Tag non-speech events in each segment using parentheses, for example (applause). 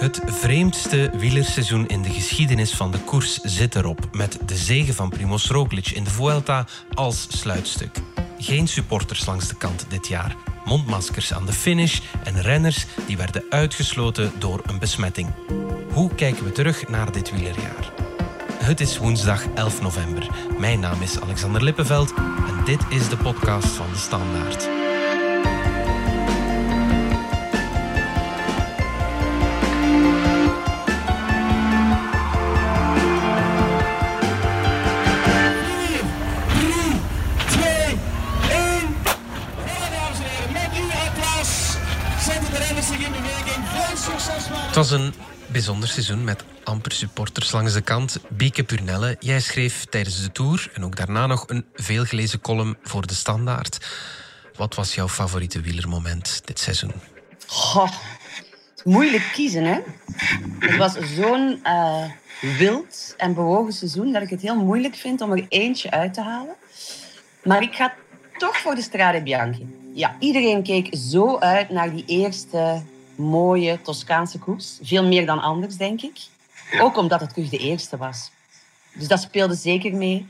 Het vreemdste wielerseizoen in de geschiedenis van de koers zit erop, met de zege van Primoz Roglic in de Vuelta als sluitstuk. Geen supporters langs de kant dit jaar, mondmaskers aan de finish en renners die werden uitgesloten door een besmetting. Hoe kijken we terug naar dit wielerjaar? Het is woensdag 11 november. Mijn naam is Alexander Lippenveld en dit is de podcast van de Standaard. Het was een bijzonder seizoen met amper supporters langs de kant. Bieke Purnelle, jij schreef tijdens de Tour en ook daarna nog een veelgelezen column voor de Standaard. Wat was jouw favoriete wielermoment dit seizoen? Goh, moeilijk kiezen, hè? Het was zo'n uh, wild en bewogen seizoen dat ik het heel moeilijk vind om er eentje uit te halen. Maar ik ga toch voor de Strade Bianchi. Ja, iedereen keek zo uit naar die eerste mooie Toscaanse koers. Veel meer dan anders, denk ik. Ook omdat het de eerste was. Dus dat speelde zeker mee.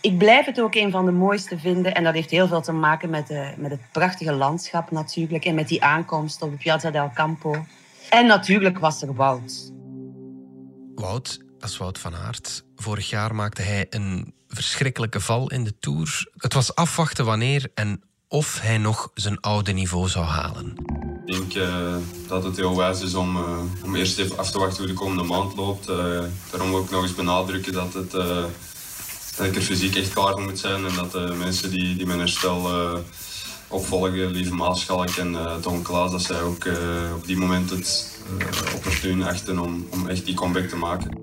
Ik blijf het ook een van de mooiste vinden. En dat heeft heel veel te maken met, de, met het prachtige landschap natuurlijk. En met die aankomst op de Piazza del Campo. En natuurlijk was er Wout. Wout, als Wout van Aert. Vorig jaar maakte hij een verschrikkelijke val in de Tour. Het was afwachten wanneer en of hij nog zijn oude niveau zou halen. Ik denk uh, dat het heel wijs is om, uh, om eerst even af te wachten hoe de komende maand loopt. Uh, daarom wil ik nog eens benadrukken dat, het, dat ik er fysiek echt klaar voor moet zijn. En dat de mensen die, die mijn herstel opvolgen, Lieve Maaschalk en Don Klaas, dat zij ook op die moment het opportun achten om, om echt die comeback te maken.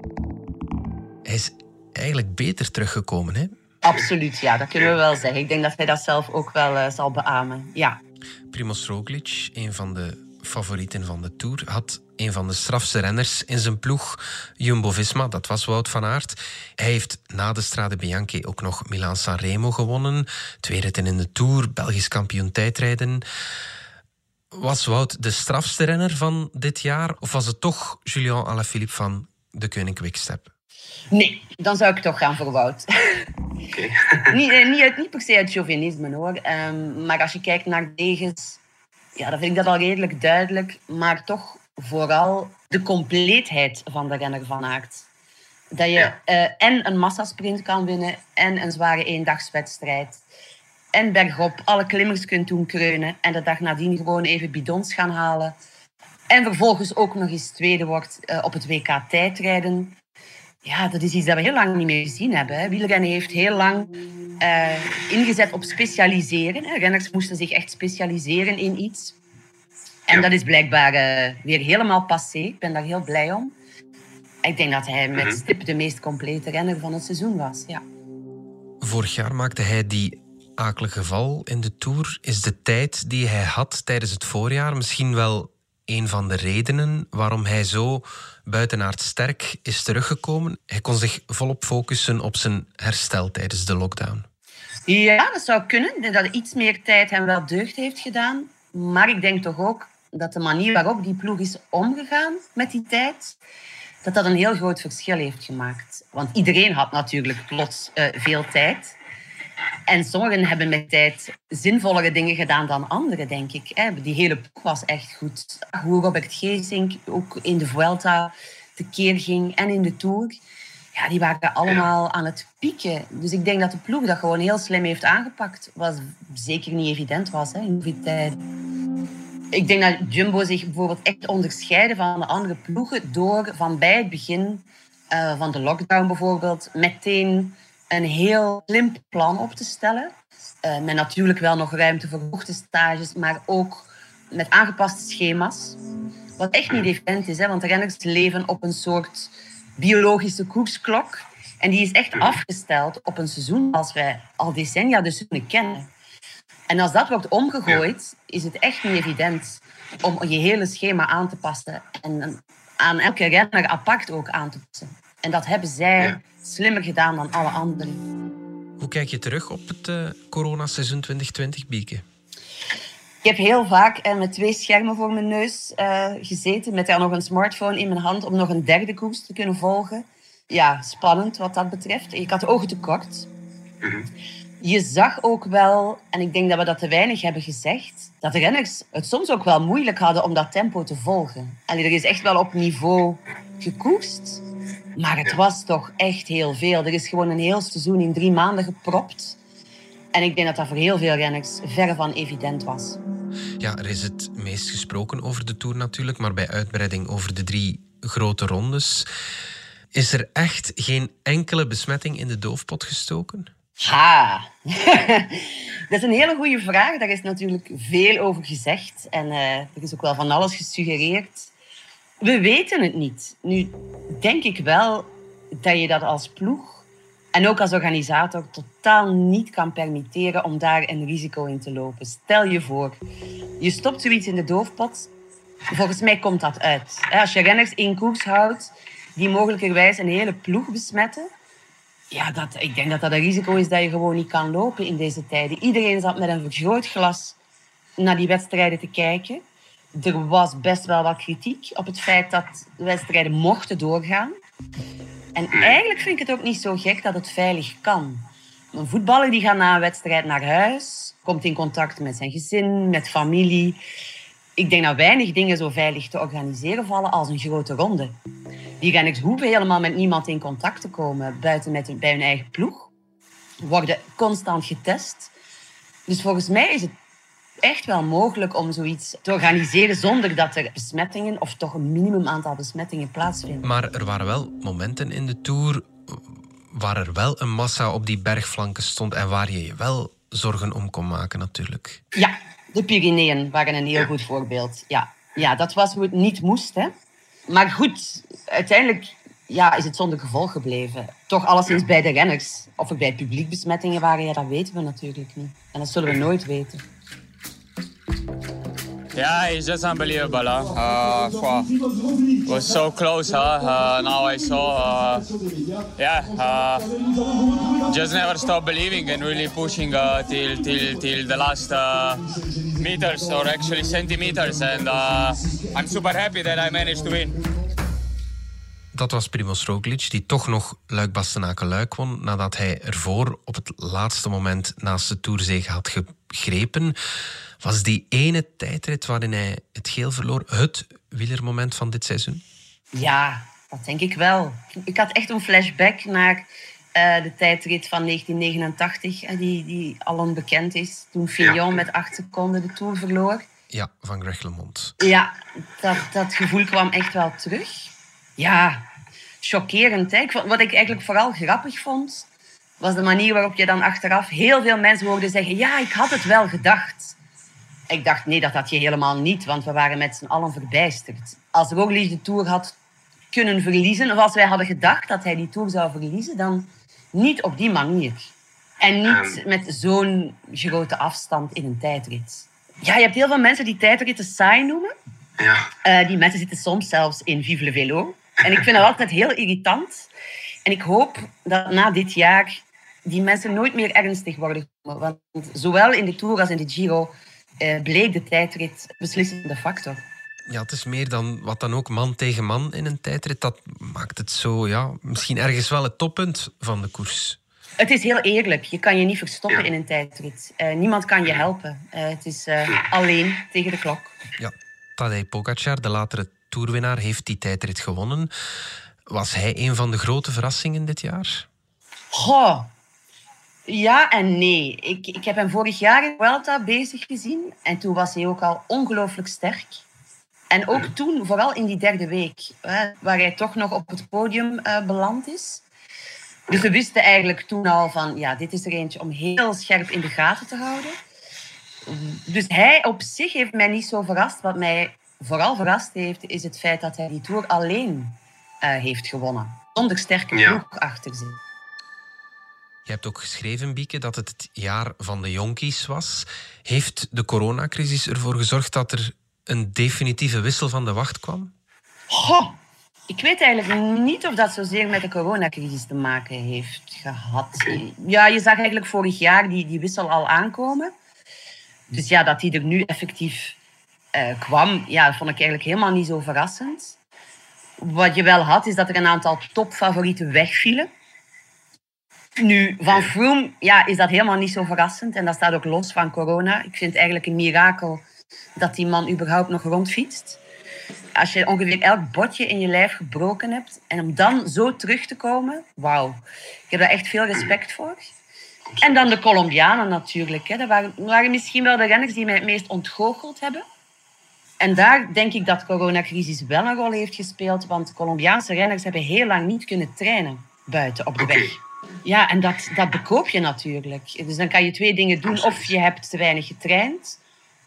Hij is eigenlijk beter teruggekomen, hè? Absoluut, ja, dat kunnen we wel zeggen. Ik denk dat hij dat zelf ook wel uh, zal beamen. Ja. Primoz Roglic, een van de favorieten van de Tour, had een van de strafste renners in zijn ploeg, Jumbo-Visma, dat was Wout van Aert. Hij heeft na de Strade Bianchi ook nog Milan-San Remo gewonnen, twee ritten in de Tour, Belgisch kampioen tijdrijden. Was Wout de strafste renner van dit jaar, of was het toch Julien Alaphilippe van de Koning Quickstep? Nee, dan zou ik toch gaan voor Wout. Okay. (laughs) niet, eh, niet, niet per se uit chauvinisme hoor. Um, maar als je kijkt naar degens, ja, dan vind ik dat al redelijk duidelijk. Maar toch vooral de compleetheid van de renner van Aert. Dat je ja. uh, en een massasprint kan winnen en een zware eendagswedstrijd. En bergop alle klimmers kunt doen kreunen. En de dag nadien gewoon even bidons gaan halen. En vervolgens ook nog eens tweede wordt uh, op het WK tijdrijden. Ja, dat is iets dat we heel lang niet meer gezien hebben. Hè. Wielrennen heeft heel lang uh, ingezet op specialiseren. Hè. Renners moesten zich echt specialiseren in iets. En ja. dat is blijkbaar uh, weer helemaal passé. Ik ben daar heel blij om. Ik denk dat hij met stip de meest complete renner van het seizoen was. Ja. Vorig jaar maakte hij die akelige val in de Tour. Is de tijd die hij had tijdens het voorjaar misschien wel een van de redenen waarom hij zo buitenaard sterk is teruggekomen. Hij kon zich volop focussen op zijn herstel tijdens de lockdown. Ja, dat zou kunnen. Dat iets meer tijd hem wel deugd heeft gedaan. Maar ik denk toch ook dat de manier waarop die ploeg is omgegaan met die tijd, dat dat een heel groot verschil heeft gemaakt. Want iedereen had natuurlijk plots uh, veel tijd. En sommigen hebben met tijd zinvollere dingen gedaan dan anderen, denk ik. Die hele boek was echt goed. Hoe Robert Geesink ook in de Vuelta tekeer ging en in de Tour. Ja, die waren allemaal aan het pieken. Dus ik denk dat de ploeg dat gewoon heel slim heeft aangepakt. Wat zeker niet evident was hè, in die tijd. Ik denk dat Jumbo zich bijvoorbeeld echt onderscheiden van de andere ploegen door van bij het begin uh, van de lockdown bijvoorbeeld meteen een heel slim plan op te stellen. Uh, met natuurlijk wel nog ruimte voor hoogtestages, maar ook met aangepaste schema's. Wat echt niet evident is, hè, want de renners leven op een soort biologische koersklok. En die is echt afgesteld op een seizoen als wij al decennia de seizoenen kennen. En als dat wordt omgegooid, is het echt niet evident om je hele schema aan te passen en aan elke renner apart ook aan te passen. En dat hebben zij slimmer gedaan dan alle anderen. Hoe kijk je terug op het uh, coronaseizoen 2020, Bieke? Ik heb heel vaak eh, met twee schermen voor mijn neus eh, gezeten, met daar nog een smartphone in mijn hand om nog een derde koers te kunnen volgen. Ja, spannend wat dat betreft. Ik had ogen tekort. Je zag ook wel, en ik denk dat we dat te weinig hebben gezegd, dat de renners het soms ook wel moeilijk hadden om dat tempo te volgen. Allee, er is echt wel op niveau gekoerst, maar het was toch echt heel veel. Er is gewoon een heel seizoen in drie maanden gepropt. En ik denk dat dat voor heel veel renners verre van evident was. Ja, er is het meest gesproken over de Tour natuurlijk, maar bij uitbreiding over de drie grote rondes. Is er echt geen enkele besmetting in de doofpot gestoken? Ha! (laughs) dat is een hele goede vraag. Daar is natuurlijk veel over gezegd. En uh, er is ook wel van alles gesuggereerd. We weten het niet. Nu denk ik wel dat je dat als ploeg en ook als organisator totaal niet kan permitteren om daar een risico in te lopen. Stel je voor, je stopt zoiets in de doofpot. Volgens mij komt dat uit. Als je renners in koers houdt die mogelijkerwijs een hele ploeg besmetten, ja, dat, ik denk dat dat een risico is dat je gewoon niet kan lopen in deze tijden. Iedereen zat met een vergrootglas naar die wedstrijden te kijken. Er was best wel wat kritiek op het feit dat de wedstrijden mochten doorgaan. En eigenlijk vind ik het ook niet zo gek dat het veilig kan. Een voetballer die gaat na een wedstrijd naar huis, komt in contact met zijn gezin, met familie. Ik denk dat weinig dingen zo veilig te organiseren vallen als een grote ronde. Die renners hoeven helemaal met niemand in contact te komen, buiten met, bij hun eigen ploeg. Worden constant getest. Dus volgens mij is het echt wel mogelijk om zoiets te organiseren zonder dat er besmettingen of toch een minimum aantal besmettingen plaatsvinden. Maar er waren wel momenten in de Tour waar er wel een massa op die bergflanken stond en waar je je wel zorgen om kon maken natuurlijk. Ja, de Pyreneeën waren een heel goed voorbeeld. Ja. ja, dat was hoe het niet moest. Hè. Maar goed, uiteindelijk ja, is het zonder gevolg gebleven. Toch alleszins bij de renners. Of er bij publiek besmettingen waren, ja, dat weten we natuurlijk niet. En dat zullen we nooit weten. Yeah, it's just unbelievable. Huh? Uh, it was so close. Huh? Uh, now I saw. Uh, yeah, uh, just never stop believing and really pushing uh, till till till the last meters or actually centimeters. And I'm super happy that I managed to win. Dat was Primoz Roglic, die toch nog Luik Bastenaken Luik won nadat hij ervoor op het laatste moment naast de Tourzege had Was die ene tijdrit waarin hij het geel verloor het wielermoment van dit seizoen? Ja, dat denk ik wel. Ik had echt een flashback naar uh, de tijdrit van 1989, die, die al onbekend is. Toen Fillon met acht seconden de Tour verloor. Ja, van Greg LeMond. Ja, dat, dat gevoel kwam echt wel terug. Ja, chockerend. Hè? Wat ik eigenlijk vooral grappig vond, was de manier waarop je dan achteraf heel veel mensen hoorde zeggen: Ja, ik had het wel gedacht. Ik dacht, nee, dat had je helemaal niet, want we waren met z'n allen verbijsterd. Als Roglic de Tour had kunnen verliezen, of als wij hadden gedacht dat hij die Tour zou verliezen, dan niet op die manier. En niet met zo'n grote afstand in een tijdrit. Ja, je hebt heel veel mensen die tijdritten saai noemen. Ja. Uh, die mensen zitten soms zelfs in Vive le Velo. En ik vind dat altijd heel irritant. En ik hoop dat na dit jaar die mensen nooit meer ernstig worden. Want zowel in de Tour als in de Giro uh, bleek de tijdrit beslissende factor. Ja, het is meer dan wat dan ook man tegen man in een tijdrit. Dat maakt het zo, ja, misschien ergens wel het toppunt van de koers. Het is heel eerlijk. Je kan je niet verstoppen in een tijdrit. Uh, niemand kan je helpen. Uh, het is alleen tegen de klok. Ja, Tadej Pogacar, de latere toerwinnaar, heeft die tijdrit gewonnen. Was hij een van de grote verrassingen dit jaar? Goh, ja en nee. Ik, ik heb hem vorig jaar in Vuelta bezig gezien. En toen was hij ook al ongelooflijk sterk. En ook toen, vooral in die derde week, waar hij toch nog op het podium uh, beland is. Dus we wisten eigenlijk toen al van, ja, dit is er eentje om heel scherp in de gaten te houden. Dus hij op zich heeft mij niet zo verrast. Wat mij vooral verrast heeft, is het feit dat hij die Tour alleen uh, heeft gewonnen. Zonder sterke ploeg achter zich. Je hebt ook geschreven, Bieke, dat het het jaar van de jonkies was. Heeft de coronacrisis ervoor gezorgd dat er een definitieve wissel van de wacht kwam? Ik weet eigenlijk niet of dat zozeer met de coronacrisis te maken heeft gehad. Ja, je zag eigenlijk vorig jaar die, die wissel al aankomen. Dus ja, dat hij er nu effectief uh, kwam, ja, vond ik eigenlijk helemaal niet zo verrassend. Wat je wel had, is dat er een aantal topfavorieten wegvielen. Nu, van Froome ja, is dat helemaal niet zo verrassend. En dat staat ook los van corona. Ik vind het eigenlijk een mirakel dat die man überhaupt nog rondfietst. Als je ongeveer elk botje in je lijf gebroken hebt en om dan zo terug te komen, wauw. Ik heb daar echt veel respect voor. En dan de Colombianen natuurlijk. Hè. Dat waren, waren misschien wel de renners die mij het meest ontgoocheld hebben. En daar denk ik dat de coronacrisis wel een rol heeft gespeeld, want Colombiaanse renners hebben heel lang niet kunnen trainen buiten op de weg. Ja, en dat, dat bekoop je natuurlijk. Dus dan kan je twee dingen doen. Of je hebt te weinig getraind,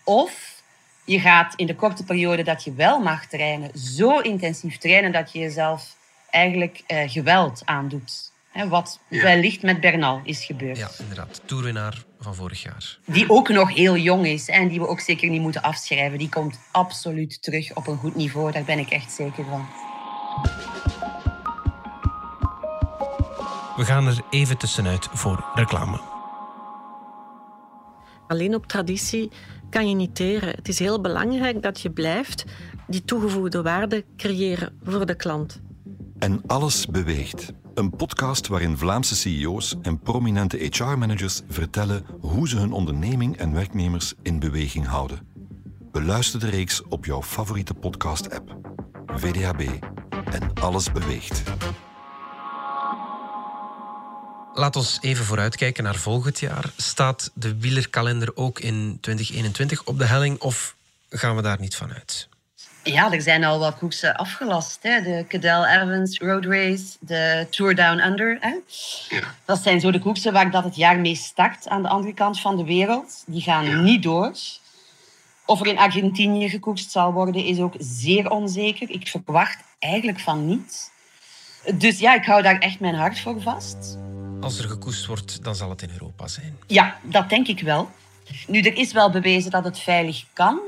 of je gaat in de korte periode dat je wel mag trainen, zo intensief trainen dat je jezelf eigenlijk eh, geweld aandoet. Hè, wat ja. wellicht met Bernal is gebeurd. Ja, inderdaad. Toerwinnaar van vorig jaar. Die ook nog heel jong is en die we ook zeker niet moeten afschrijven. Die komt absoluut terug op een goed niveau. Daar ben ik echt zeker van. We gaan er even tussenuit voor reclame. Alleen op traditie kan je niet teren. Het is heel belangrijk dat je blijft die toegevoegde waarde creëren voor de klant. En alles beweegt. Een podcast waarin Vlaamse CEO's en prominente HR-managers vertellen hoe ze hun onderneming en werknemers in beweging houden. Beluister de reeks op jouw favoriete podcast-app. VDHB en alles beweegt. Laat ons even vooruitkijken naar volgend jaar. Staat de wielerkalender ook in 2021 op de helling of gaan we daar niet van uit? Ja, er zijn al wat koersen afgelast. Hè. De Cadel Evans Road Race, de Tour Down Under. Hè. Ja. Dat zijn zo de koersen waar dat het jaar mee start aan de andere kant van de wereld. Die gaan niet door. Of er in Argentinië gekoerst zal worden, is ook zeer onzeker. Ik verwacht eigenlijk van niet. Dus ja, ik hou daar echt mijn hart voor vast. Als er gekoest wordt, dan zal het in Europa zijn. Ja, dat denk ik wel. Nu, er is wel bewezen dat het veilig kan.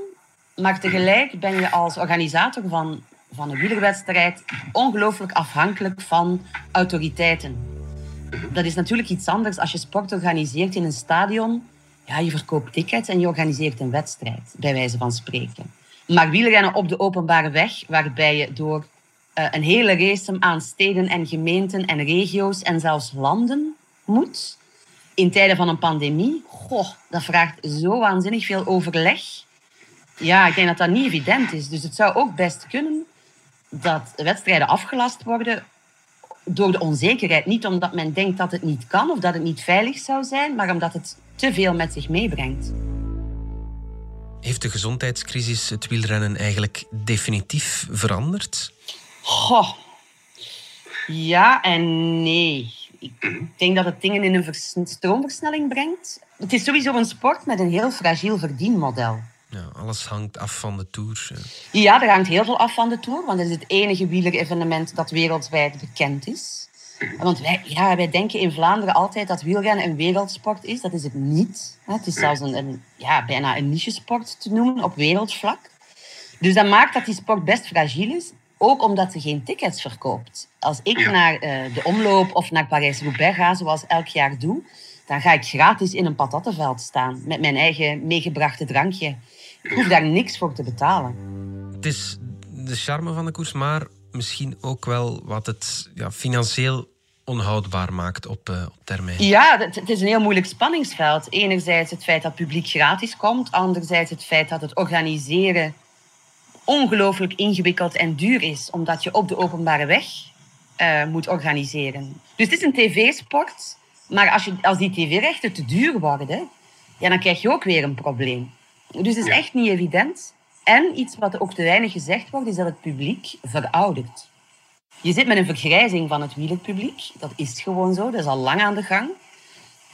Maar tegelijk ben je als organisator van, van een wielerwedstrijd ongelooflijk afhankelijk van autoriteiten. Dat is natuurlijk iets anders als je sport organiseert in een stadion. Ja, je verkoopt tickets en je organiseert een wedstrijd, bij wijze van spreken. Maar wielrennen op de openbare weg, waarbij je door een hele race aan steden en gemeenten en regio's en zelfs landen moet, in tijden van een pandemie, goh, dat vraagt zo waanzinnig veel overleg ja, ik denk dat dat niet evident is. Dus het zou ook best kunnen dat wedstrijden afgelast worden door de onzekerheid. Niet omdat men denkt dat het niet kan of dat het niet veilig zou zijn, maar omdat het te veel met zich meebrengt. Heeft de gezondheidscrisis het wielrennen eigenlijk definitief veranderd? Goh. Ja en nee. Ik denk dat het dingen in een stroomversnelling brengt. Het is sowieso een sport met een heel fragiel verdienmodel. Ja, alles hangt af van de Tour. Ja, er hangt heel veel af van de Tour, want het is het enige wielerevenement dat wereldwijd bekend is. Want wij, ja, wij denken in Vlaanderen altijd dat wielrennen een wereldsport is. Dat is het niet. Het is zelfs een, een ja, bijna een niche-sport te noemen op wereldvlak. Dus dat maakt dat die sport best fragiel is, ook omdat ze geen tickets verkoopt. Als ik naar uh, de omloop of naar Parijs-Roubaix ga, zoals elk jaar doe, dan ga ik gratis in een patattenveld staan met mijn eigen meegebrachte drankje. Ik hoef daar niks voor te betalen. Het is de charme van de koers, maar misschien ook wel wat het ja, financieel onhoudbaar maakt op, uh, op termijn. Ja, het, het, is een heel moeilijk spanningsveld. Enerzijds het feit dat het publiek gratis komt, anderzijds het feit dat het organiseren ongelooflijk ingewikkeld en duur is, omdat je op de openbare weg uh, moet organiseren. Dus het is een tv-sport, maar als, je, als die tv-rechten te duur worden, ja, dan krijg je ook weer een probleem. Dus het is echt niet evident. En iets wat ook te weinig gezegd wordt, is dat het publiek veroudert. Je zit met een vergrijzing van het wielerpubliek. Dat is gewoon zo, dat is al lang aan de gang.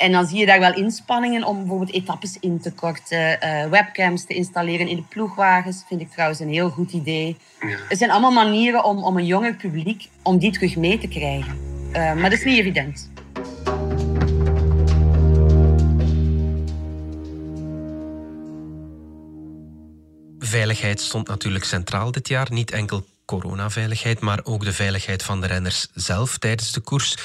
En dan zie je daar wel inspanningen om bijvoorbeeld etappes in te korten, uh, webcams te installeren in de ploegwagens. Vind ik trouwens een heel goed idee. Ja. Er zijn allemaal manieren om, om een jonger publiek, om die terug mee te krijgen. Uh, maar dat is niet evident. Veiligheid stond natuurlijk centraal dit jaar. Niet enkel coronaveiligheid, maar ook de veiligheid van de renners zelf tijdens de koers.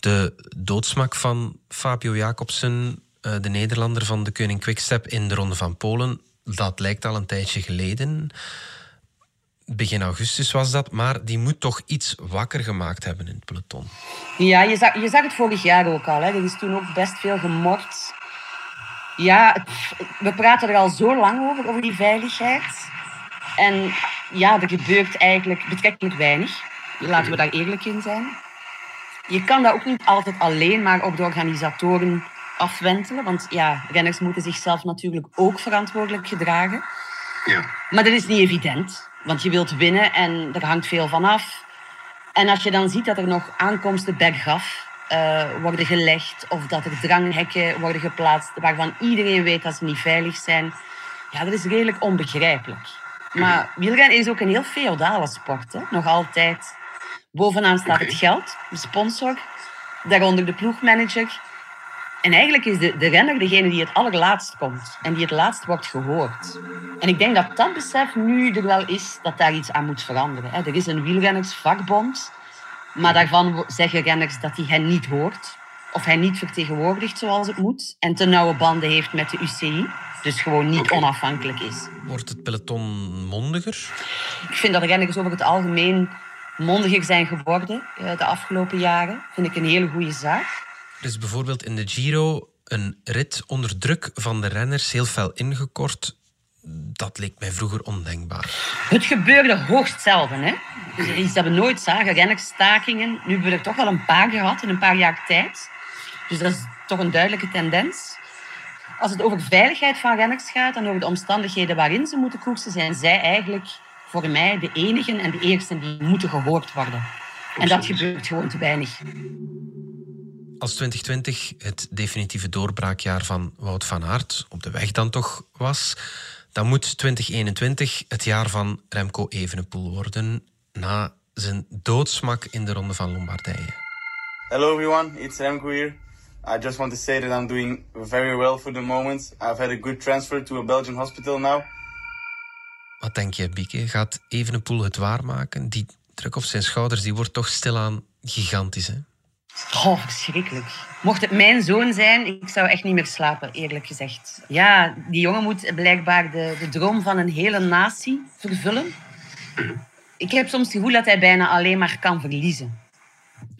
De doodsmak van Fabio Jacobsen eh, de Nederlander van de Koning Quickstep in de Ronde van Polen. Dat lijkt al een tijdje geleden. Begin augustus was dat, maar die moet toch iets wakker gemaakt hebben in het peloton. Ja, je zag, je zag het vorig jaar ook al. Hè. Er is toen ook best veel gemord. Ja, we praten er al zo lang over, over die veiligheid. En ja, er gebeurt eigenlijk betrekkelijk weinig. Laten we daar eerlijk in zijn. Je kan dat ook niet altijd alleen maar op de organisatoren afwentelen. Want ja, renners moeten zichzelf natuurlijk ook verantwoordelijk gedragen. Ja. Maar dat is niet evident. Want je wilt winnen en er hangt veel van af. En als je dan ziet dat er nog aankomsten bergaf uh, worden gelegd... of dat er dranghekken worden geplaatst waarvan iedereen weet dat ze niet veilig zijn... Ja, dat is redelijk onbegrijpelijk. Maar wielrennen is ook een heel feodale sport. Hè? Nog altijd. Bovenaan staat het geld, de sponsor. Daaronder de ploegmanager. En eigenlijk is de, de renner degene die het allerlaatst komt. En die het laatst wordt gehoord. En ik denk dat dat besef nu er wel is dat daar iets aan moet veranderen. Hè? Er is een wielrennersvakbond. Maar daarvan zeggen renners dat hij hen niet hoort. Of hij niet vertegenwoordigt zoals het moet. En te nauwe banden heeft met de UCI dus gewoon niet onafhankelijk is. Wordt het peloton mondiger? Ik vind dat de renners over het algemeen mondiger zijn geworden eh, de afgelopen jaren. Vind ik een hele goede zaak. Er is bijvoorbeeld in de Giro een rit onder druk van de renners heel fel ingekort. Dat leek mij vroeger ondenkbaar. Het gebeurde hoogst zelden. Hè? Dus iets dat we nooit zagen, rennersstakingen. Nu hebben we er toch wel een paar gehad in een paar jaar tijd. Dus dat is toch een duidelijke tendens. Als het over veiligheid van renners gaat en over de omstandigheden waarin ze moeten koersen, zijn zij eigenlijk voor mij de enigen en de eersten die moeten gehoord worden. En dat gebeurt gewoon te weinig. Als 2020 het definitieve doorbraakjaar van Wout van Aert op de weg dan toch was, dan moet 2021 het jaar van Remco Evenepoel worden na zijn doodsmak in de Ronde van Lombardije. Hello everyone, it's Remco here. I just want to say that I'm doing very well for the moment. I've had a good transfer to a Belgian hospital now. Wat denk je, Bieke? Gaat Evenepoel het waarmaken? Die druk op zijn schouders die wordt toch stilaan gigantisch, hè? Oh, verschrikkelijk. Mocht het mijn zoon zijn, ik zou echt niet meer slapen, eerlijk gezegd. Ja, die jongen moet blijkbaar de, de droom van een hele natie vervullen. Ik heb soms het gevoel dat hij bijna alleen maar kan verliezen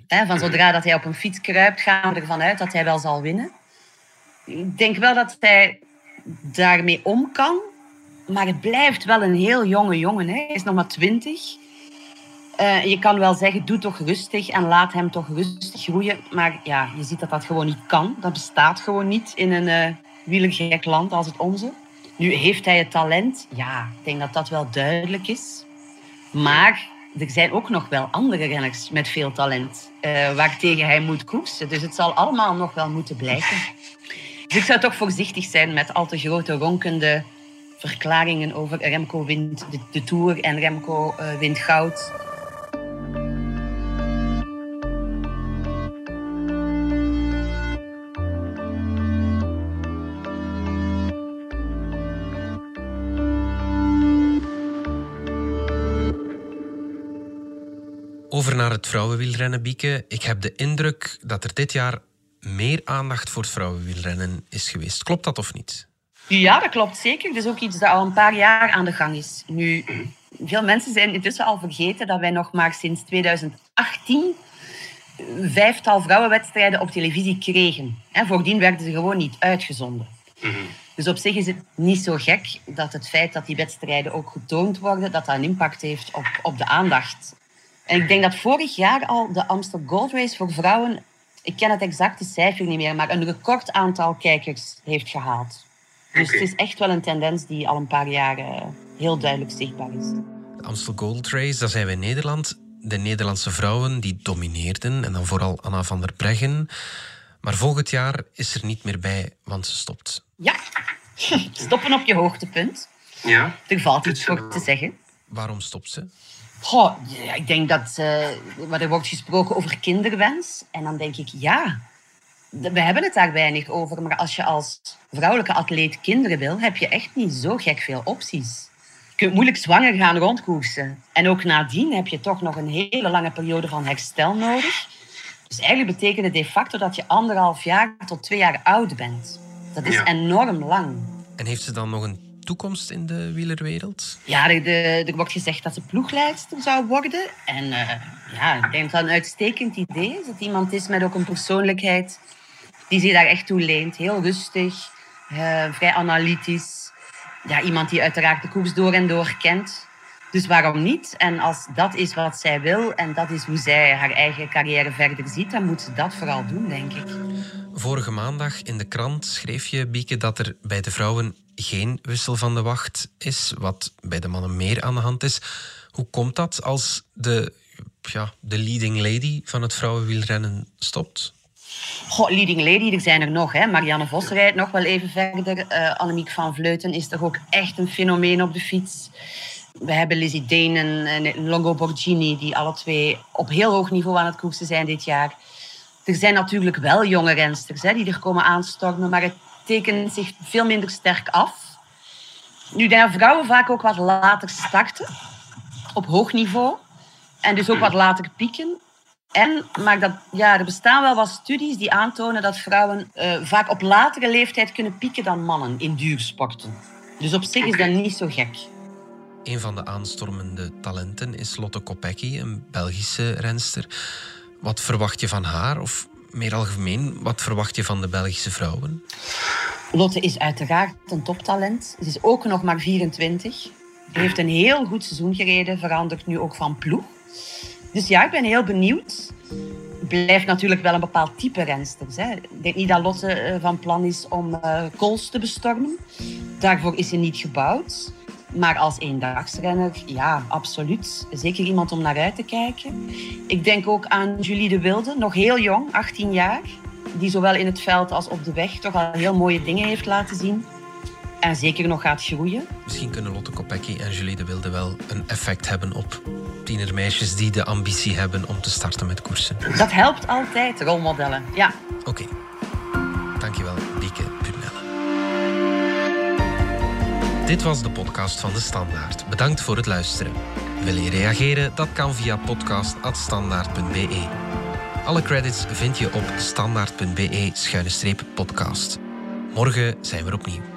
van zodra dat hij op een fiets kruipt, gaan we ervan uit dat hij wel zal winnen. Ik denk wel dat hij daarmee om kan. Maar het blijft wel een heel jonge jongen. Hè. Hij is nog maar twintig. Uh, je kan wel zeggen, doe toch rustig en laat hem toch rustig groeien. Maar ja, je ziet dat dat gewoon niet kan. Dat bestaat gewoon niet in een uh, wielergek land als het onze. Nu, heeft hij het talent? Ja, ik denk dat dat wel duidelijk is. Maar er zijn ook nog wel andere renners met veel talent uh, waartegen hij moet koersen. Dus het zal allemaal nog wel moeten blijken. Dus ik zou toch voorzichtig zijn met al te grote ronkende verklaringen over Remco wint de, Tour en Remco uh, wint goud. Over naar het vrouwenwielrennen, Bieke. Ik heb de indruk dat er dit jaar meer aandacht voor het vrouwenwielrennen is geweest. Klopt dat of niet? Ja, dat klopt zeker. Is ook iets dat al een paar jaar aan de gang is. Nu, veel mensen zijn intussen al vergeten dat wij nog maar sinds 2018 vijftal vrouwenwedstrijden op televisie kregen. En voordien werden ze gewoon niet uitgezonden. Dus op zich is het niet zo gek dat het feit dat die wedstrijden ook getoond worden, dat dat een impact heeft op, op de aandacht en ik denk dat vorig jaar al de Amstel Gold Race voor vrouwen, ik ken het exacte cijfer niet meer, maar een record aantal kijkers heeft gehaald. Dus het is echt wel een tendens die al een paar jaar heel duidelijk zichtbaar is. De Amstel Gold Race, daar zijn we in Nederland. De Nederlandse vrouwen die domineerden, en dan vooral Anna van der Breggen. Maar volgend jaar is er niet meer bij, want ze stopt. Ja, (laughs) stoppen op je hoogtepunt. Ja. Er valt iets voor te zeggen. Waarom stopt ze? Goh, ja, ik denk dat uh, er wordt gesproken over kinderwens. En dan denk ik, ja, we hebben het daar weinig over. Maar als je als vrouwelijke atleet kinderen wil, heb je echt niet zo gek veel opties. Je kunt moeilijk zwanger gaan rondkoersen. En ook nadien heb je toch nog een hele lange periode van herstel nodig. Dus eigenlijk betekent het de facto dat je anderhalf jaar tot twee jaar oud bent. Dat is enorm lang. En heeft ze dan nog een toekomst in de wielerwereld? Ja, er, de- er wordt gezegd dat ze ploegleidster zou worden. En eh, ja, ik denk dat dat een uitstekend idee is. Dat iemand is met ook een persoonlijkheid die zich daar echt toe leent. Heel rustig, eh, vrij analytisch. Ja, iemand die uiteraard de koers door en door kent. Dus waarom niet? En als dat is wat zij wil en dat is hoe zij haar eigen carrière verder ziet, dan moet ze dat vooral doen, denk ik. Vorige maandag in de krant schreef je, Bieke, dat er bij de vrouwen geen wissel van de wacht is, wat bij de mannen meer aan de hand is. Hoe komt dat als de, ja, de leading lady van het vrouwenwielrennen stopt? Goh, leading lady, er zijn er nog. Hè. Marianne Vos rijdt nog wel even verder. Eh, Annemiek van Vleuten is toch ook echt een fenomeen op de fiets. We hebben Lizzie Denen en Longo Borgini, die alle twee op heel hoog niveau aan het koersen zijn dit jaar. Er zijn natuurlijk wel jonge rensters hè, die er komen aanstormen, maar het tekent zich veel minder sterk af. Nu, dat vrouwen vaak ook wat later starten, op hoog niveau. En dus ook wat later pieken. En, maar dat, ja, er bestaan wel wat studies die aantonen dat vrouwen eh, vaak op latere leeftijd kunnen pieken dan mannen in duursporten. Dus op zich is dat niet zo gek. Een van de aanstormende talenten is Lotte Kopecky, een Belgische renster. Wat verwacht je van haar? Of meer algemeen, wat verwacht je van de Belgische vrouwen? Lotte is uiteraard een toptalent. Ze is ook nog maar 24. Ze heeft een heel goed seizoen gereden, verandert nu ook van ploeg. Dus ja, ik ben heel benieuwd. Blijft natuurlijk wel een bepaald type rensters. Ik denk niet dat Lotte eh, van plan is om eh Kools te bestormen. Daarvoor is ze niet gebouwd. Maar als eendagsrenner, ja, absoluut. Zeker iemand om naar uit te kijken. Ik denk ook aan Julie de Wilde, nog heel jong, 18 jaar. Die zowel in het veld als op de weg toch al heel mooie dingen heeft laten zien. En zeker nog gaat groeien. Misschien kunnen Lotte Kopecky en Julie de Wilde wel een effect hebben op tienermeisjes die de ambitie hebben om te starten met koersen. Dat helpt altijd, rolmodellen. Ja. Oké. Dankjewel, Bieke Purnelle. Dit was de podcast van De Standaard. Bedankt voor het luisteren. Wil je reageren? Dat kan via podcast.standaard.be. Alle credits vind je op standaard.be-podcast. Morgen zijn we opnieuw.